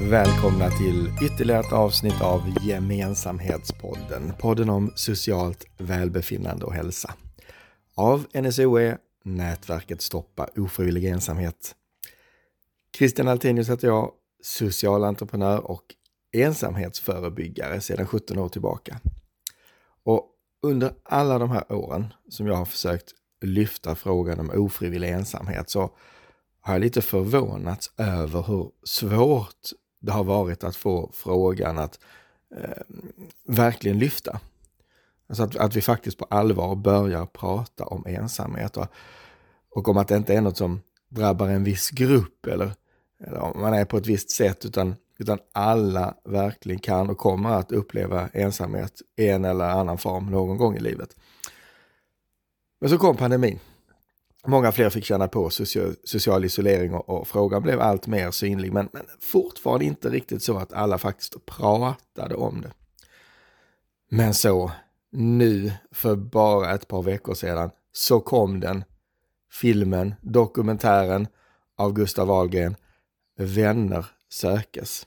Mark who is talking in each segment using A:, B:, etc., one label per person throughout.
A: Välkomna till ytterligare ett avsnitt av Gemensamhetspodden. Podden om socialt välbefinnande och hälsa. Av NSOE, nätverket Stoppa ofrivillig ensamhet. Christian Altenius heter jag, social entreprenör och ensamhetsförebyggare sedan 17 år tillbaka. Och under alla de här åren som jag har försökt lyfta frågan om ofrivillig ensamhet så har jag lite förvånats över hur svårt det har varit att få frågan att eh, verkligen lyfta. Alltså att, att vi faktiskt på allvar börjar prata om ensamhet och, och om att det inte är något som drabbar en viss grupp eller, eller om man är på ett visst sätt utan, utan alla verkligen kan och kommer att uppleva ensamhet i en eller annan form någon gång i livet. Men så kom pandemin Många fler fick känna på social, social isolering och, och, frågan blev allt mer synlig, men, men fortfarande inte riktigt så att alla faktiskt pratade om det. Men så, nu för bara ett par veckor sedan, så kom den. Filmen, dokumentären av Gustav Wahlgren. Vänner sökes.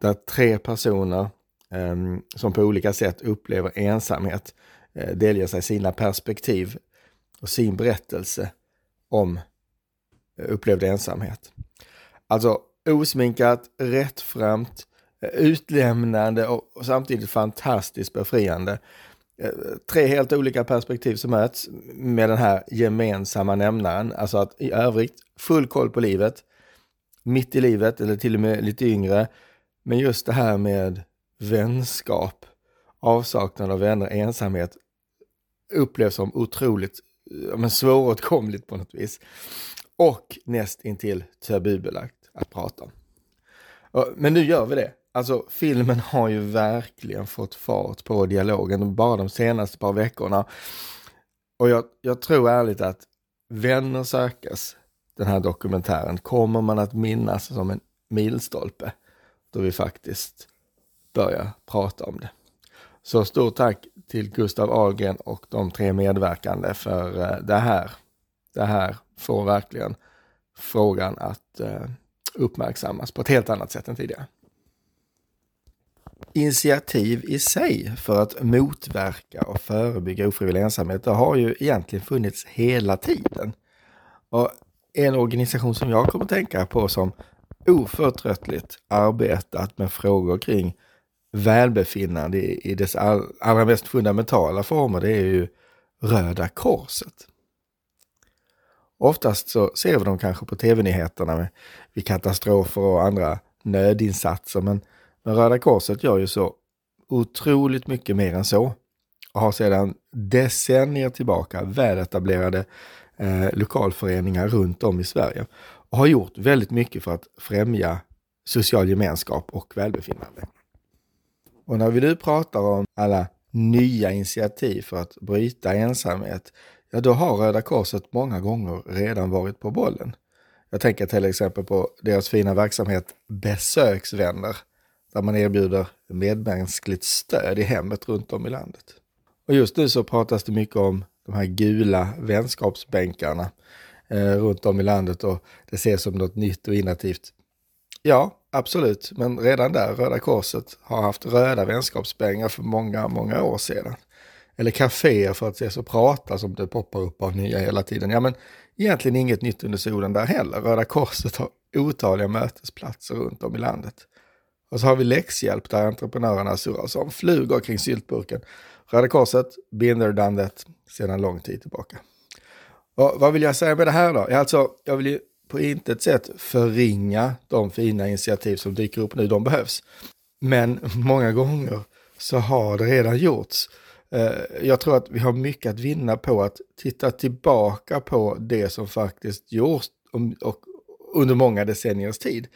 A: Där tre personer eh, som på olika sätt upplever ensamhet eh, delger sig sina perspektiv och sin berättelse om eh, upplevd ensamhet. Alltså osminkat, rättframt, eh, utlämnande och samtidigt fantastiskt befriande. Eh, tre helt olika perspektiv som möts med den här gemensamma nämnaren, alltså att i övrigt full koll på livet, mitt i livet eller till och med lite yngre. Men just det här med vänskap, avsaknad av vänner, ensamhet upplevs som otroligt Eh, men svåråtkomligt på något vis. Och näst intill tabubelagt att prata om. Men nu gör vi det. Alltså filmen har ju verkligen fått fart på dialogen bara de senaste par veckorna. Och jag, jag tror ärligt att Vänner sökas, den här dokumentären, kommer man att minnas som en milstolpe då vi faktiskt börjar prata om det. Så stort tack till Gustav Ahlgren och de tre medverkande för eh, det här. Det här får verkligen frågan att eh, uppmärksammas på ett helt annat sätt än tidigare. Initiativ i sig för att motverka och förebygga ofrivillig ensamhet, det har ju egentligen funnits hela tiden. Och en organisation som jag kommer att tänka på som oförtröttligt arbetat med frågor kring välbefinnande i, i dess all, allra mest fundamentala former, det är ju Röda Korset. Oftast så ser vi dem kanske på tv-nyheterna vid katastrofer och andra nödinsatser, men, men Röda Korset gör ju så otroligt mycket mer än så och har sedan decennier tillbaka väletablerade eh, lokalföreningar runt om i Sverige och har gjort väldigt mycket för att främja social gemenskap och välbefinnande. Och när vi nu pratar om alla nya initiativ för att bryta ensamhet, ja då har Röda Korset många gånger redan varit på bollen. Jag tänker till exempel på deras fina verksamhet Besöksvänner, där man erbjuder medmänskligt stöd i hemmet runt om i landet. Och just nu så pratas det mycket om de här gula vänskapsbänkarna eh, runt om i landet och det ses som något nytt och innovativt. Ja, absolut, men redan där, Röda Korset har haft röda vänskapspengar för många, många år sedan. Eller kaféer för att ses och prata som det poppar upp av nya hela tiden. Ja, men egentligen inget nytt under solen där heller. Röda Korset har otaliga mötesplatser runt om i landet. Och så har vi läxhjälp där entreprenörerna surrar som flugor kring syltburken. Röda Korset, been there, done that, sedan lång tid tillbaka. Och vad vill jag säga med det här då? Alltså, jag vill ju på intet sätt förringa de fina initiativ som dyker upp nu, de behövs. Men många gånger så har det redan gjorts. Eh, jag tror att vi har mycket att vinna på att titta tillbaka på det som faktiskt gjorts under många decenniers tid.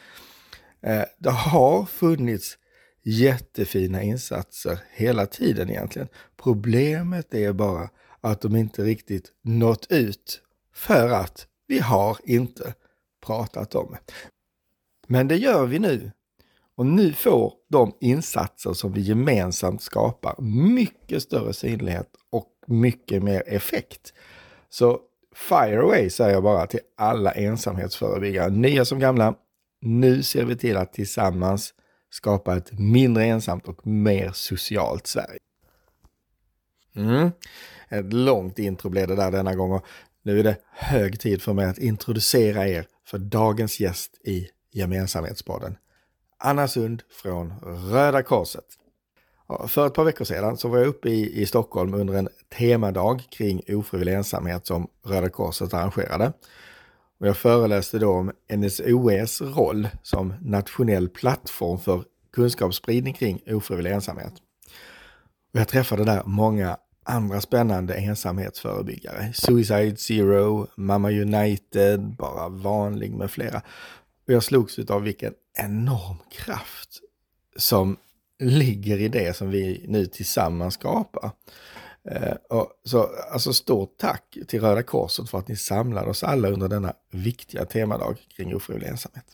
A: Eh, det har funnits jättefina insatser hela tiden egentligen. Problemet är bara att de inte riktigt nått ut för att vi har inte pratat om. Men det gör vi nu. Och nu får de insatser som vi gemensamt skapar mycket större synlighet och mycket mer effekt. Så fire away säger jag bara till alla ensamhetsförebyggare, nya som gamla. nu ser vi till att tillsammans skapa ett mindre ensamt och mer socialt Sverige. Mm. Ett långt intro blev det där denna gång och nu är det hög tid för mig att introducera er för dagens gäst i Gemensamhetspodden. Anna Sund från Röda Korset. För ett par veckor sedan så var jag uppe i, i Stockholm under en temadag kring ofrivillig ensamhet som Röda Korset arrangerade. Och jag föreläste då om NSOEs roll som nationell plattform för kunskapsspridning kring ofrivillig ensamhet. Och jag träffade där många andra spännande ensamhetsförebyggare. Suicide Zero, Mamma United, Bara Vanlig med flera. Och jag slogs av vilken enorm kraft som ligger i det som vi nu tillsammans skapar. Eh, och så, alltså stort tack till Röda Korset för att ni samlade oss alla under denna viktiga temadag kring ofrivillig ensamhet.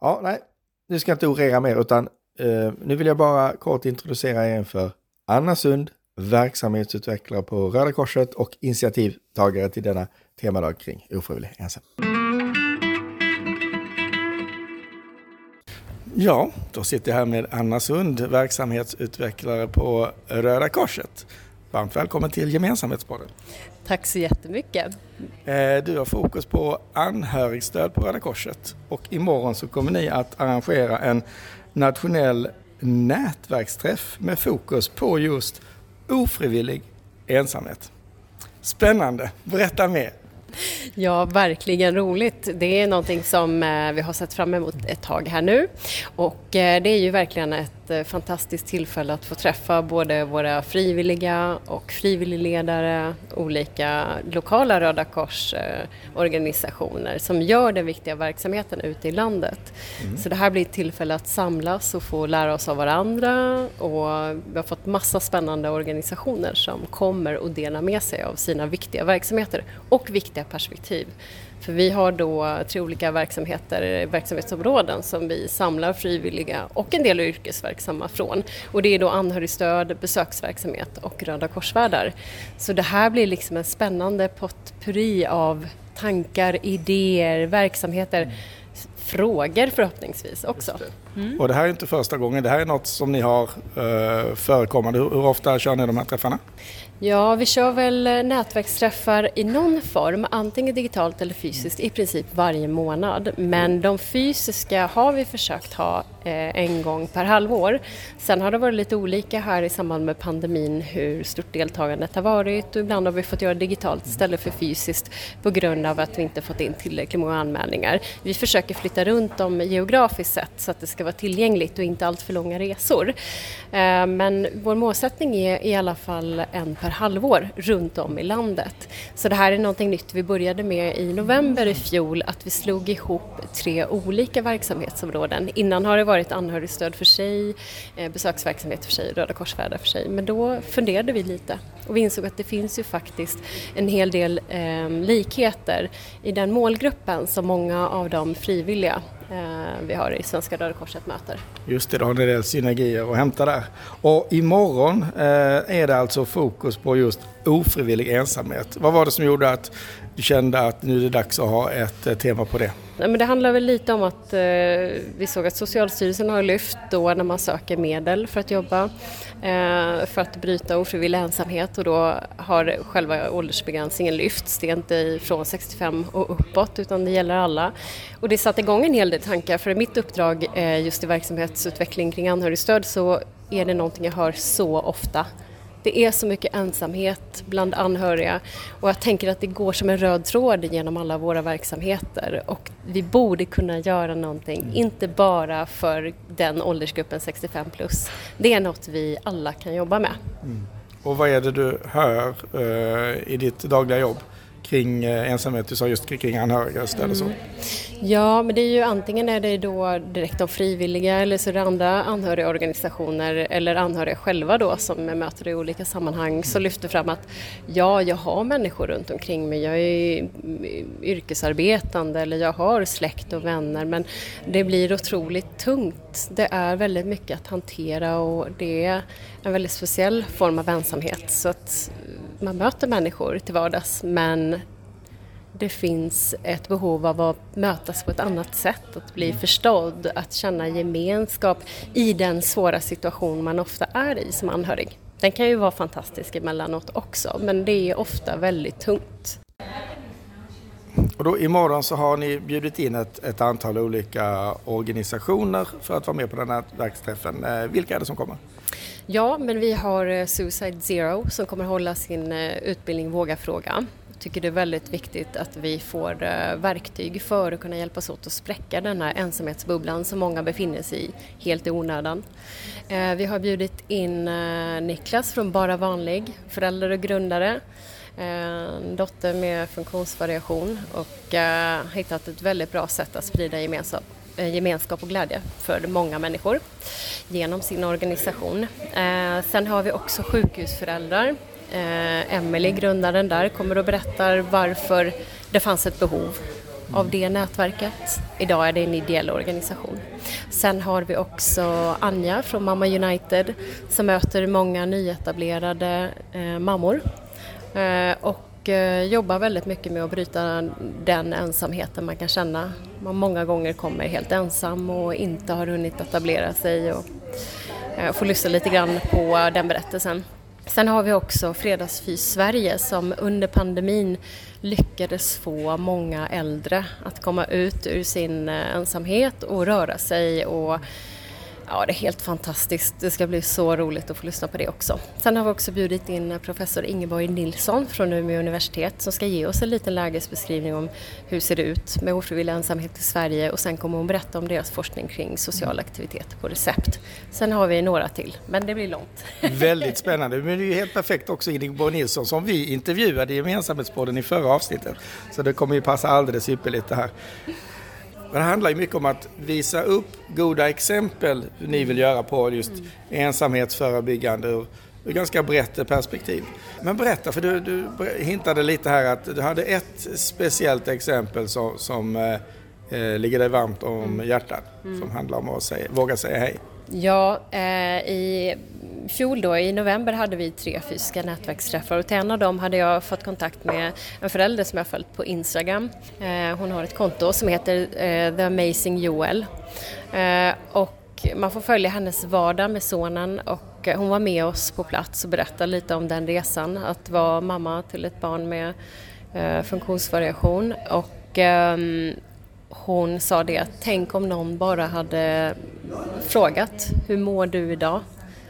A: Ja, nej, nu ska jag inte orera mer utan eh, nu vill jag bara kort introducera er för Anna Sund, verksamhetsutvecklare på Röda Korset och initiativtagare till denna temadag kring ofrivillig ensamhet. Ja, då sitter jag här med Anna Sund, verksamhetsutvecklare på Röda Korset. Varmt välkommen till Gemensamhetspodden.
B: Tack så jättemycket.
A: Eh, du har fokus på anhörigstöd på Röda Korset och imorgon så kommer ni att arrangera en nationell nätverksträff med fokus på just ofrivillig ensamhet. Spännande, berätta mer.
B: Ja, verkligen roligt. Det är någonting som eh, vi har sett fram emot ett tag här nu och eh, det är ju verkligen ett Eh, fantastiskt tillfälle att få träffa både våra frivilliga och frivilligledare, olika lokala Röda Kors-organisationer som gör den viktiga verksamheten ute i landet. Mm. Så det här blir ett tillfälle att samlas och få lära oss av varandra och vi har fått massa spännande organisationer som kommer och delar med sig av sina viktiga verksamheter och viktiga perspektiv. För vi har då tre olika verksamheter, verksamhetsområden som vi samlar frivilliga och en del yrkesverksamma från. Och det är då anhörigstöd, besöksverksamhet och Röda korsvärdar. Så det här blir liksom en spännande potpurri av tankar, idéer, verksamheter frågor förhoppningsvis också.
A: Mm. Och det här är inte första gången, det här är något som ni har uh, förekommande. Hur, hur ofta kör ni de här träffarna?
B: Ja, vi kör väl nätverksträffar i någon form, antingen digitalt eller fysiskt, i princip varje månad. Men de fysiska har vi försökt ha eh, en gång per halvår. Sen har det varit lite olika här i samband med pandemin hur stort deltagandet har varit och ibland har vi fått göra digitalt istället för fysiskt på grund av att vi inte fått in tillräckligt många anmälningar. Vi försöker flytta runt dem geografiskt sett så att det ska vara tillgängligt och inte allt för långa resor. Eh, men vår målsättning är i alla fall en per halvår runt om i landet. Så det här är någonting nytt vi började med i november i fjol, att vi slog ihop tre olika verksamhetsområden. Innan har det varit anhörigstöd för sig, eh, besöksverksamhet för sig, Röda korsvärdar för sig. Men då funderade vi lite och vi insåg att det finns ju faktiskt en hel del eh, likheter i den målgruppen som många av de frivilliga Eh, vi har i Svenska Röda Korset möter.
A: Just det, då har ni en del synergier att hämta där. Och imorgon eh, är det alltså fokus på just ofrivillig ensamhet. Vad var det som gjorde att du kände att nu är det dags att ha ett eh, tema på det?
B: Nej, men det handlar väl lite om att eh, vi såg att Socialstyrelsen har lyft då när man söker medel för att jobba eh, för att bryta ofrivillig ensamhet och då har själva åldersbegränsningen lyfts. Det är inte från 65 och uppåt utan det gäller alla. Och det satte igång en hel del tankar för i mitt uppdrag eh, just i verksamhetsutveckling kring anhörigstöd så är det någonting jag hör så ofta det är så mycket ensamhet bland anhöriga och jag tänker att det går som en röd tråd genom alla våra verksamheter och vi borde kunna göra någonting, mm. inte bara för den åldersgruppen 65 plus. Det är något vi alla kan jobba med. Mm.
A: Och vad är det du hör uh, i ditt dagliga jobb? Kring eh, ensamhet, du sa just kring anhöriga så? Mm.
B: Ja, men det är ju antingen är det då direkt de frivilliga eller så är det andra anhörigorganisationer eller anhöriga själva då som jag möter i olika sammanhang som lyfter fram att ja, jag har människor runt omkring mig, jag är yrkesarbetande eller jag har släkt och vänner men det blir otroligt tungt. Det är väldigt mycket att hantera och det är en väldigt speciell form av ensamhet så att man möter människor till vardags men det finns ett behov av att mötas på ett annat sätt, att bli förstådd, att känna gemenskap i den svåra situation man ofta är i som anhörig. Den kan ju vara fantastisk emellanåt också, men det är ofta väldigt tungt.
A: Och då imorgon så har ni bjudit in ett, ett antal olika organisationer för att vara med på den här verksträffen. Eh, vilka är det som kommer?
B: Ja, men vi har eh, Suicide Zero som kommer hålla sin eh, utbildning Våga fråga. Jag tycker det är väldigt viktigt att vi får eh, verktyg för att kunna hjälpas åt att spräcka den här ensamhetsbubblan som många befinner sig i helt i onödan. Vi har bjudit in Niklas från Bara Vanlig, förälder och grundare en dotter med funktionsvariation och uh, hittat ett väldigt bra sätt att sprida gemenskap, Eh, gemenskap och glädje för många människor genom sin organisation. Eh, sen har vi också sjukhusföräldrar. Eh, Emelie, grundaren där, kommer och berättar varför det fanns ett behov av det nätverket. Idag är det en ideell organisation. Sen har vi också Anja från Mamma United som möter många nyetablerade mammor och och eh, jobbar väldigt mycket med att bryta den ensamheten man kan känna. Man många gånger kommer helt ensam och inte har hunnit etablera sig och eh, får lyssna lite grann på den berättelsen. Sen har vi också Fredagsfys Sverige som under pandemin lyckades få många äldre att komma ut ur sin eh, ensamhet och röra sig och Ja, det är helt fantastiskt. Det ska bli så roligt att få lyssna på det också. Sen har vi också bjudit in eh, professor Ingeborg Nilsson från Umeå universitet som ska ge oss en liten lägesbeskrivning om hur ser det ut med ofrivillig ensamhet i Sverige och sen kommer hon berätta om deras forskning kring social aktivitet på recept. Sen har vi några till, men det blir långt.
A: Väldigt spännande, men det är ju helt perfekt också Ingeborg Nilsson som vi intervjuade i Gemensamhetspodden i förra avsnittet. Så det kommer ju passa alldeles ypperligt det här. Men det handlar ju mycket om att visa upp goda exempel hur ni vill göra på just mm. ensamhetsförebyggande ur, ur ganska brett perspektiv. Men berätta, för du, du hintade lite här att du hade ett speciellt exempel som, som eh, eh ligger dig varmt om mm. hjärtat, mm. som handlar om att säga, våga säga hej.
B: Ja, eh, i fjol då, i november hade vi tre fysiska nätverksträffar och till en av dem hade jag fått kontakt med en förälder som jag följt på Instagram. Eh, hon har ett konto som heter eh, The Amazing Joel eh, och man får följa hennes vardag med sonen och eh, hon var med oss på plats och berättade lite om den resan, att vara mamma till ett barn med eh, funktionsvariation och ehm, hon sa det att tänk om någon bara hade frågat hur mår du idag?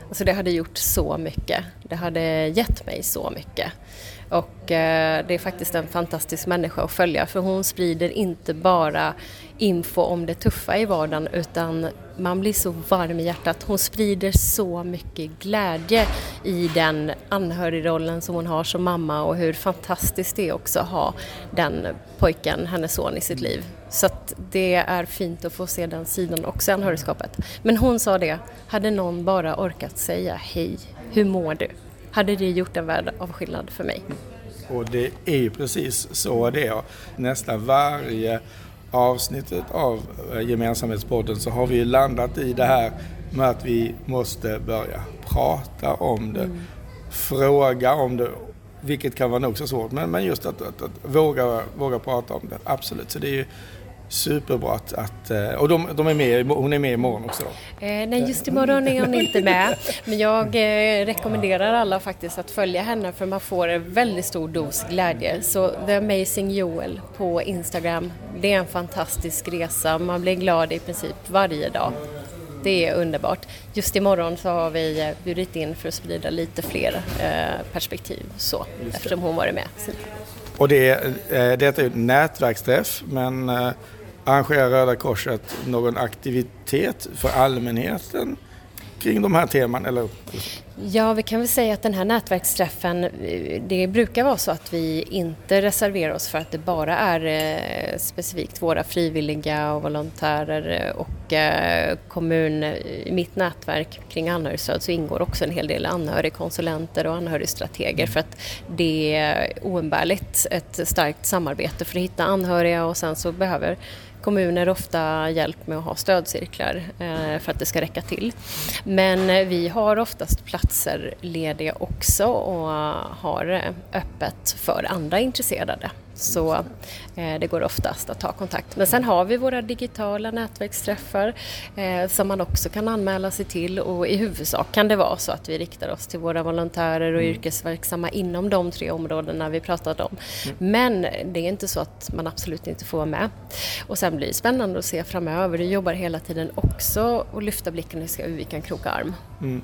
B: Alltså det hade gjort så mycket. Det hade gett mig så mycket. Och eh, det är faktiskt en fantastisk människa att följa för hon sprider inte bara info om det tuffa i vardagen utan man blir så varm i hjärtat. Hon sprider så mycket glädje i den anhörigrollen som hon har som mamma och hur fantastiskt det är också att ha den pojken, hennes son, i sitt liv. Så att det är fint att få se den sidan också i anhörigskapet. Men hon sa det, hade någon bara orkat säga hej, hur mår du? Hade det gjort en värld av skillnad för mig.
A: Och det är ju precis så det är. Nästan varje avsnittet av eh, Gemensamhetspodden så har vi landat i det här med att vi måste börja prata om det, mm. fråga om det, vilket kan vara nog så svårt. Men, men just att, att, att, våga, våga prata om det, absolut. Så det är ju superbra att, att eh, och de, de, är med, hon är med imorgon också då?
B: Eh, nej, just imorgon är hon inte med. Men jag eh, rekommenderar alla faktiskt att följa henne för man får en väldigt stor dos glädje. Så The Amazing Joel på Instagram, det är en fantastisk resa. Man blir glad i princip varje dag. Det är underbart. Just imorgon så har vi eh, bjudit in för att sprida lite fler eh, perspektiv så, eftersom hon varit med.
A: Och det, eh, det är ett nätverksträff men Arrangerar Röda Korset någon aktivitet för allmänheten kring de här teman? Eller?
B: Ja, vi kan väl säga att den här nätverksträffen, eh, det brukar vara så att vi inte reserverar oss för att det bara är eh, specifikt våra frivilliga och volontärer eh, och kommun. I mitt nätverk kring anhörigstöd så ingår också en hel del anhörigkonsulenter och anhörigstrateger för att det är oumbärligt ett starkt samarbete för att hitta anhöriga och sen så behöver kommuner ofta hjälp med att ha stödcirklar eh, för att det ska räcka till. Men eh, vi har oftast platser lediga också och har eh, öppet för andra intresserade. Så eh, det går oftast att ta kontakt. Men sen har vi våra digitala nätverksträffar eh, som man också kan anmäla sig till och i huvudsak kan det vara så att vi riktar oss till våra volontärer och mm. yrkesverksamma inom de tre områdena vi pratade om. Mm. Men det är inte så att man absolut inte får vara med. Och sen blir det spännande att se framöver. Vi jobbar hela tiden också och lyfta blicken och se hur vi kan kroka arm. Mm.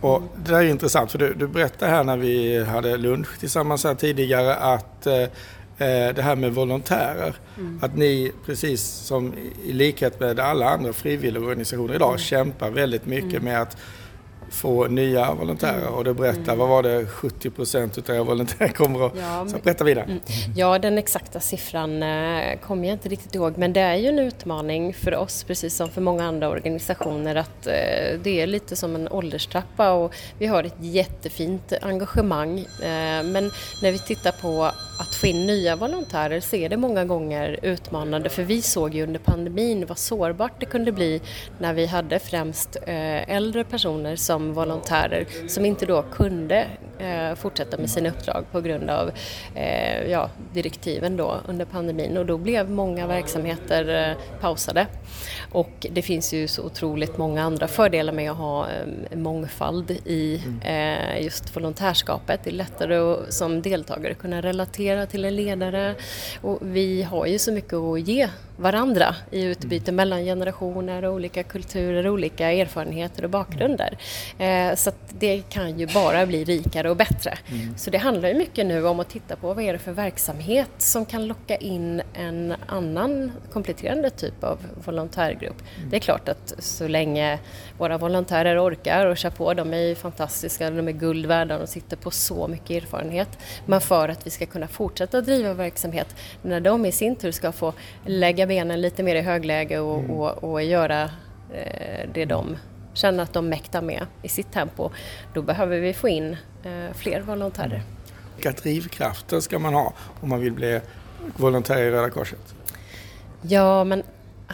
A: Och det där är intressant för du, du berättade här när vi hade lunch tillsammans här tidigare att eh, eh, det här med volontärer. Mm. Att ni precis som i likhet med alla andra frivilligorganisationer idag mm. kämpar väldigt mycket mm. med att få nya volontärer mm. och du berättar, mm. vad var det, 70 procent utav era volontärer kommer att... Ja, så berätta vidare. Mm.
B: Ja, den exakta siffran eh, kommer jag inte riktigt ihåg men det är ju en utmaning för oss precis som för många andra organisationer att eh, det är lite som en ålderstrappa och vi har ett jättefint engagemang eh, men när vi tittar på att få in nya volontärer så är det många gånger utmanande för vi såg ju under pandemin vad sårbart det kunde bli när vi hade främst äldre personer som volontärer som inte då kunde eh, fortsätta med sina uppdrag på grund av eh, ja, direktiven då under pandemin och då blev många verksamheter eh, pausade. Och det finns ju så otroligt många andra fördelar med att ha eh, mångfald i eh, just volontärskapet. Det är lättare att som deltagare kunna relatera till en ledare. Och vi har ju så mycket att ge varandra i utbyte mm. mellan generationer och olika kulturer, olika erfarenheter och bakgrunder. Eh, så det kan ju bara bli rikare och bättre. Mm. Så det handlar ju mycket nu om att titta på vad är det för verksamhet som kan locka in en annan kompletterande typ av volontärgrupp. Mm. Det är klart att så länge våra volontärer orkar och kör på, de är ju fantastiska, de är guld värda, de sitter på så mycket erfarenhet. Men för att vi ska kunna fortsätta driva verksamhet när de i sin tur ska få lägga benen lite mer i högläge och, mm. och, och göra eh, det de känner att de mäktar med i sitt tempo, då behöver vi få in eh, fler volontärer.
A: Vilka drivkrafter ska man ha om man vill bli volontär i Röda Korset?
B: Ja, men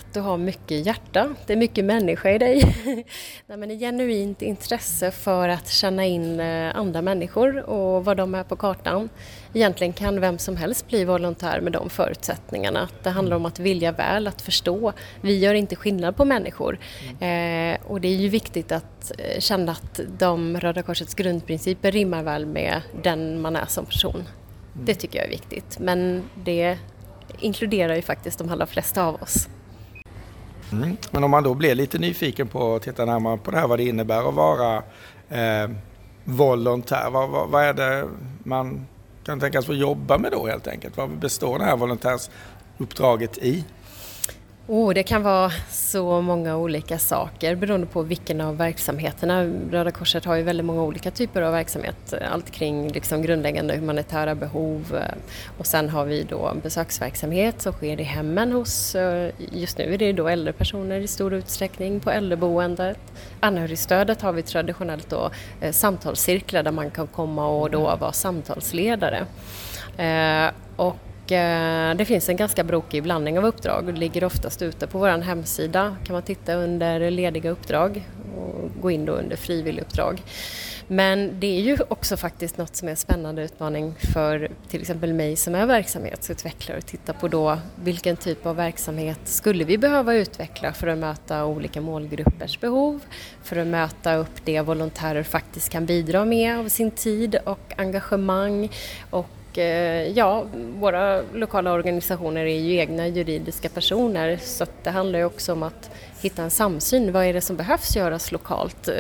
B: att du har mycket hjärta, det är mycket människa i dig. Nej, men ett genuint intresse för att känna in eh, andra människor och vad de är på kartan. Egentligen kan vem som helst bli volontär med de förutsättningarna. Det handlar om att vilja väl, att förstå. Vi gör inte skillnad på människor. Mm. Eh, och det är ju viktigt att eh, känna att de Röda Korsets grundprinciper rimmar väl med den man är som person. Mm. Det tycker jag är viktigt. Men det inkluderar ju faktiskt de allra flesta av oss.
A: Mm. Men om man då blir lite nyfiken på att titta närmare på det här, vad det innebär att vara eh, volontär. Vad, vad, vad, är det man kan tänkas få jobba med då helt enkelt? Vad består det här volontärsuppdraget i?
B: Oh, det kan vara så många olika saker beroende på vilken av verksamheterna. Röda Korset har ju väldigt många olika typer av verksamhet. Allt kring liksom grundläggande humanitära behov och sen har vi då besöksverksamhet som sker i hemmen hos, eh, just nu är det då äldre personer i stor utsträckning på äldreboendet. Anhörigstödet har vi traditionellt då eh, samtalscirklar där man kan komma och då vara samtalsledare. Eh, och Eh, det finns en ganska brokig blandning av uppdrag och ligger oftast ute på vår hemsida. kan man titta under lediga uppdrag och gå in då under frivilliguppdrag. Men det är ju också faktiskt något som är en spännande utmaning för till exempel mig som är verksamhetsutvecklare att titta på då vilken typ av verksamhet skulle vi behöva utveckla för att möta olika målgruppers behov, för att möta upp det volontärer faktiskt kan bidra med av sin tid och engagemang och och eh, ja, våra lokala organisationer är ju egna juridiska personer så det handlar ju också om att hitta en samsyn. Vad är det som behövs göras lokalt? Eh,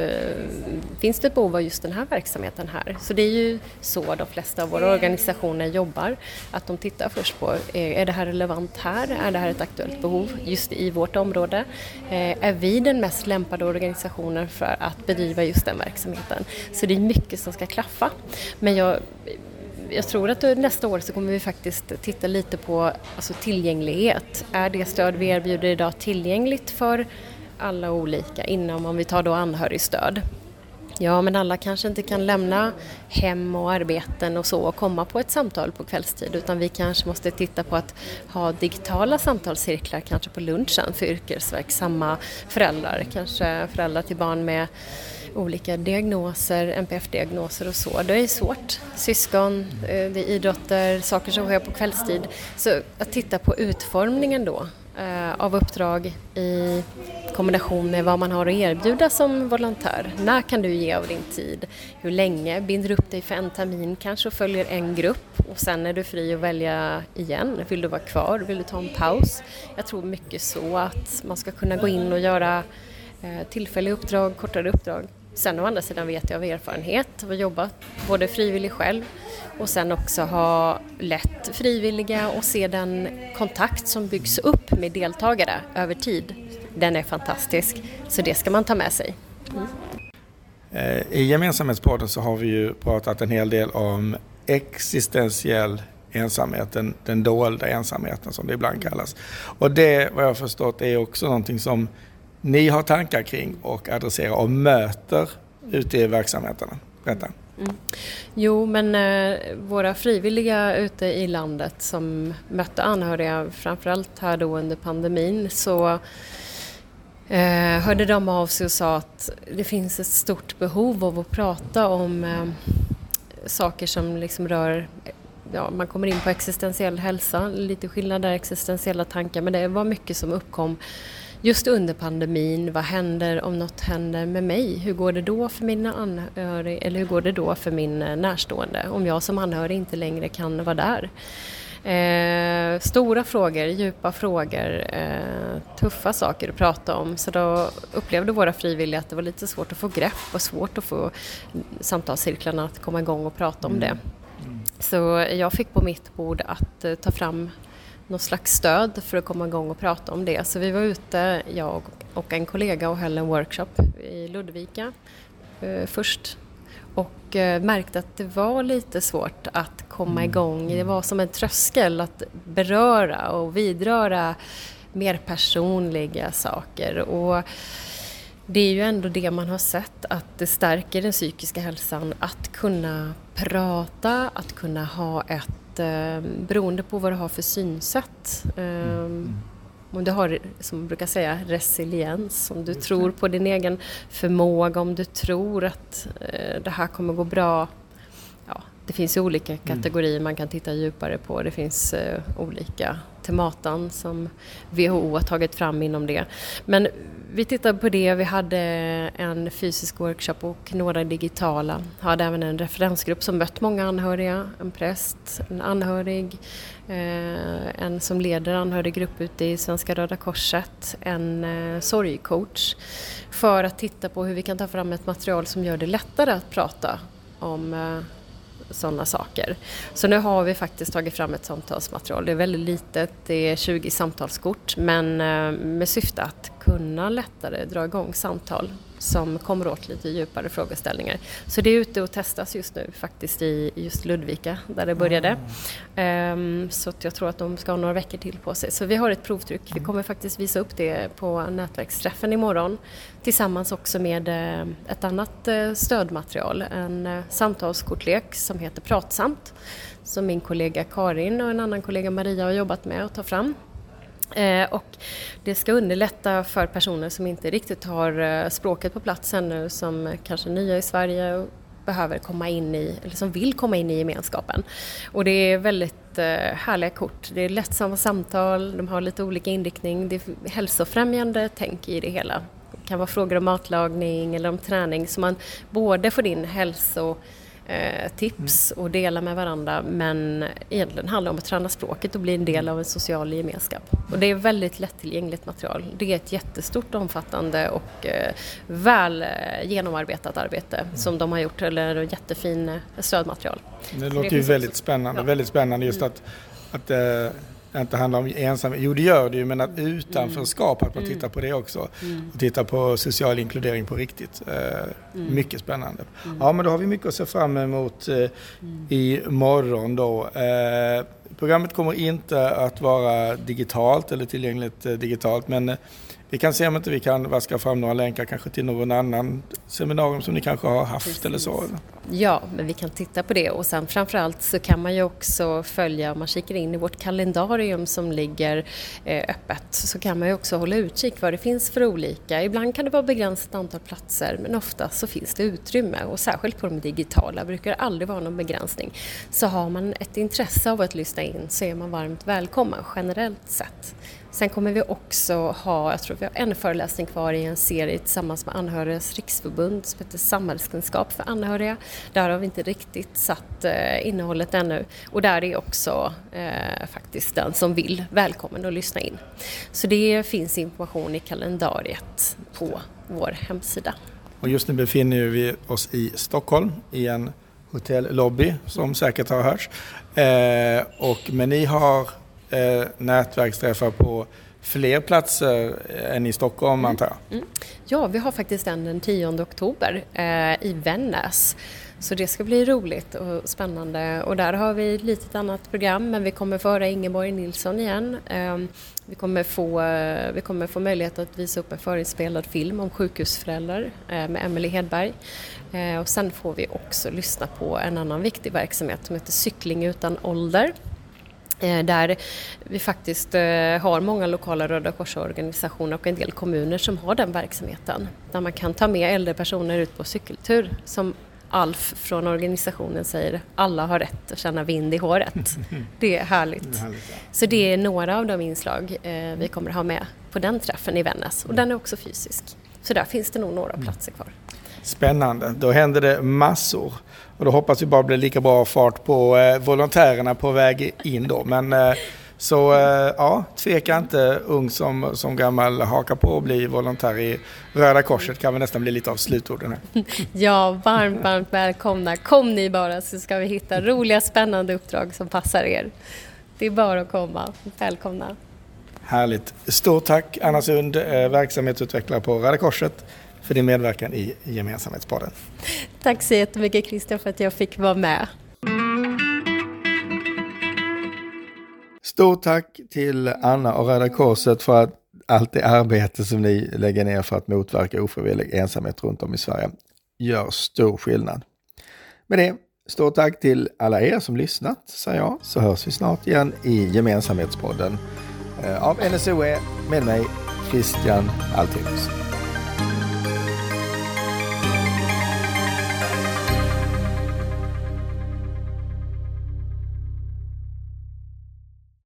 B: finns det ett behov av just den här verksamheten här? Så det är ju så de flesta av våra organisationer jobbar. Att de tittar först på, eh, är det här relevant här? Är det här ett aktuellt behov just i vårt område? Är vi den mest lämpade organisationen för att bedriva just den verksamheten? Så det är mycket som ska klaffa. Men jag jag tror att nästa år så kommer vi faktiskt titta lite på alltså tillgänglighet. Är det stöd vi erbjuder idag tillgängligt för alla olika inom, om vi tar då anhörigstöd? Ja, men alla kanske inte kan lämna hem och arbeten och så och komma på ett samtal på kvällstid utan vi kanske måste titta på att ha digitala samtalscirklar kanske på lunchen för yrkesverksamma föräldrar, kanske föräldrar till barn med olika diagnoser, NPF-diagnoser och så. Det är svårt. Syskon, eh, det är idrotter, saker som sker på kvällstid. Så att titta på utformningen då eh, av uppdrag i kombination med vad man har att erbjuda som volontär. När kan du ge av din tid? Hur länge? Binder du upp dig för en termin kanske och följer en grupp och sen är du fri att välja igen. Vill du vara kvar? Vill du ta en paus? Jag tror mycket så att man ska kunna gå in och göra eh, tillfälliga uppdrag, kortare uppdrag. Sen å andra sidan vet jag av erfarenhet och jobbat både frivillig själv och sen också ha lett frivilliga och se den kontakt som byggs upp med deltagare över tid. Den är fantastisk, så det ska man ta med sig. Mm.
A: I gemensamhetspodden så har vi ju pratat en hel del om existentiell ensamhet, den, den dolda ensamheten som det ibland kallas. Och det, vad jag har förstått, är också någonting som ni har tankar kring och adresserar och möter ute i verksamheterna. Berätta. Mm.
B: Jo, men eh, våra frivilliga ute i landet som mötte anhöriga, framförallt här då under pandemin, så eh, hörde de av sig och sa att det finns ett stort behov av att prata om eh, saker som liksom rör Ja, man kommer in på existentiell hälsa, lite skillnad där, existentiella tankar, men det var mycket som uppkom just under pandemin, vad händer om något händer med mig? Hur går det då för mina anhöriga eller hur går det då för min eh, närstående om jag som anhörig inte längre kan vara där? Eh, stora frågor, djupa frågor, eh, tuffa saker att prata om. Så då upplevde våra frivilliga att det var lite svårt att få grepp och svårt att få samtalscirklarna att komma igång och prata om det. Mm. Mm. Så jag fick på mitt bord att eh, ta fram något slags stöd för att komma igång och prata om det. Så vi var ute, jag och en kollega och höll en workshop i Ludvika eh, först och eh, märkte att det var lite svårt att komma mm. igång. Det var som en tröskel att beröra och vidröra mer personliga saker. Och det är ju ändå det man har sett, att det stärker den psykiska hälsan att kunna prata, att kunna ha ett eh, beroende på vad du har för synsätt. Eh, mm. Om du har, som man brukar säga, resiliens, om du tror på din egen förmåga, om du tror att eh, det här kommer gå bra. Ja, det finns ju olika mm. kategorier man kan titta djupare på. Det finns eh, olika tematan som WHO har tagit fram inom det. Men vi tittade på det, vi hade en fysisk workshop och några digitala. Hade även en referensgrupp som mött många anhöriga, en präst, en anhörig, eh, en som leder anhöriggrupp ute i Svenska Röda Korset, en eh, sorgcoach för att titta på hur vi kan ta fram ett material som gör det lättare att prata om eh, sådana saker. Så nu har vi faktiskt tagit fram ett samtalsmaterial. Det är väldigt litet, det är 20 samtalskort men eh, med syfte att kunna lättare dra igång samtal som kommer åt lite djupare frågeställningar. Så det är ute och testas just nu faktiskt i just Ludvika där det började. Mm. så jag tror att de ska ha några veckor till på sig. Så vi har ett provtryck. Vi kommer faktiskt visa upp det på nätverksträffen imorgon tillsammans också med eh, ett annat eh, stödmaterial, en eh, samtalskortlek som heter Pratsamt som min kollega Karin och en annan kollega Maria har jobbat med att ta fram. Eh, och det ska underlätta för personer som inte riktigt har eh, språket på plats ännu, som kanske är nya i Sverige och behöver komma in i, eller som vill komma in i gemenskapen. Och det är väldigt eh, härliga kort. Det är lättsamma samtal, de har lite olika inriktning, det är hälsofrämjande tänk i det hela. Det kan vara frågor om matlagning eller om träning så man både får in hälso eh, tips och dela med varandra men egentligen handlar det om att träna språket och bli en del av en social gemenskap. Och det är väldigt lättillgängligt material. Det är ett jättestort, omfattande och eh, väl eh, genomarbetat arbete som de har gjort, eller jättefin eh, stödmaterial.
A: Det låter det ju väldigt spännande, ja. väldigt spännande just mm. att, att eh, det inte handlar om ensamhet. Jo, det gör det ju, men att utanförskap, att man mm. tittar på det också. Mm. Och tittar på social inkludering på riktigt. Eh, mm. Mycket spännande. Mm. Ja, men då har vi mycket att se fram emot eh, mm. imorgon då. Eh, programmet kommer inte att vara digitalt eller tillgängligt digitalt, men vi kan se om inte vi kan vaska fram några länkar kanske till någon annan seminarium som ni kanske har haft Precis. eller så.
B: Ja, men vi kan titta på det och sen framförallt så kan man ju också följa, om man kikar in i vårt kalendarium som ligger eh, öppet, så kan man ju också hålla utkik vad det finns för olika. Ibland kan det vara begränsat antal platser men ofta så finns det utrymme och särskilt på de digitala brukar det aldrig vara någon begränsning. Så har man ett intresse av att lyssna in så är man varmt välkommen generellt sett. Sen kommer vi också ha, jag tror vi har en föreläsning kvar i en serie tillsammans med Anhörigas riksförbund som heter Samhällskunskap för anhöriga. Där har vi inte riktigt satt eh, innehållet ännu och där är också eh, faktiskt den som vill välkommen att lyssna in. Så det finns information i kalendariet på vår hemsida.
A: Och just nu befinner vi oss i Stockholm i en hotellobby som säkert har hörts. Eh, och, men ni har eh, nätverksträffar på fler platser än i Stockholm mm. antar jag? Mm.
B: Ja, vi har faktiskt en den 10 oktober eh, i Vännäs. Så det ska bli roligt och spännande och där har vi ett litet annat program men vi kommer få höra Ingeborg Nilsson igen. Eh, vi kommer, få, eh, vi kommer få möjlighet att visa upp en förinspelad film om sjukhusföräldrar eh, med Emelie Hedberg. Eh, och sen får vi också lyssna på en annan viktig verksamhet som heter Cykling utan ålder Eh, där vi faktiskt eh, har många lokala Röda Korsorganisationer och en del kommuner som har den verksamheten. Där man kan ta med äldre personer ut på cykeltur. Som Alf från organisationen säger, alla har rätt att känna vind i håret. Det är härligt. Så det är några av de inslag eh, vi kommer ha med på den träffen i Vännäs och den är också fysisk. Så där finns det nog några mm. platser kvar.
A: Spännande, då händer det massor. Och då hoppas vi bara bli lika bra fart på eh, volontärerna på väg in då. Men eh, så eh, ja, tveka inte ung som, som gammal, haka på och bli volontär i Röda Korset kan väl nästan bli lite av slutorden här.
B: Ja, varmt, varmt välkomna. Kom ni bara så ska vi hitta roliga, spännande uppdrag som passar er. Det är bara att komma. Välkomna.
A: Härligt. Stort tack Anna Sund, eh, verksamhetsutvecklare på Röda Korset för din medverkan i Gemensamhetspodden.
B: Tack så jättemycket Christian för att jag fick vara med.
A: Stort tack till Anna och Röda Korset för att allt det arbete som ni lägger ner för att motverka ofrivillig ensamhet runt om i Sverige gör stor skillnad. Med det, stort tack till alla er som lyssnat, säger jag, så hörs vi snart igen i Gemensamhetspodden eh, av NSOE med mig, Christian Altinius.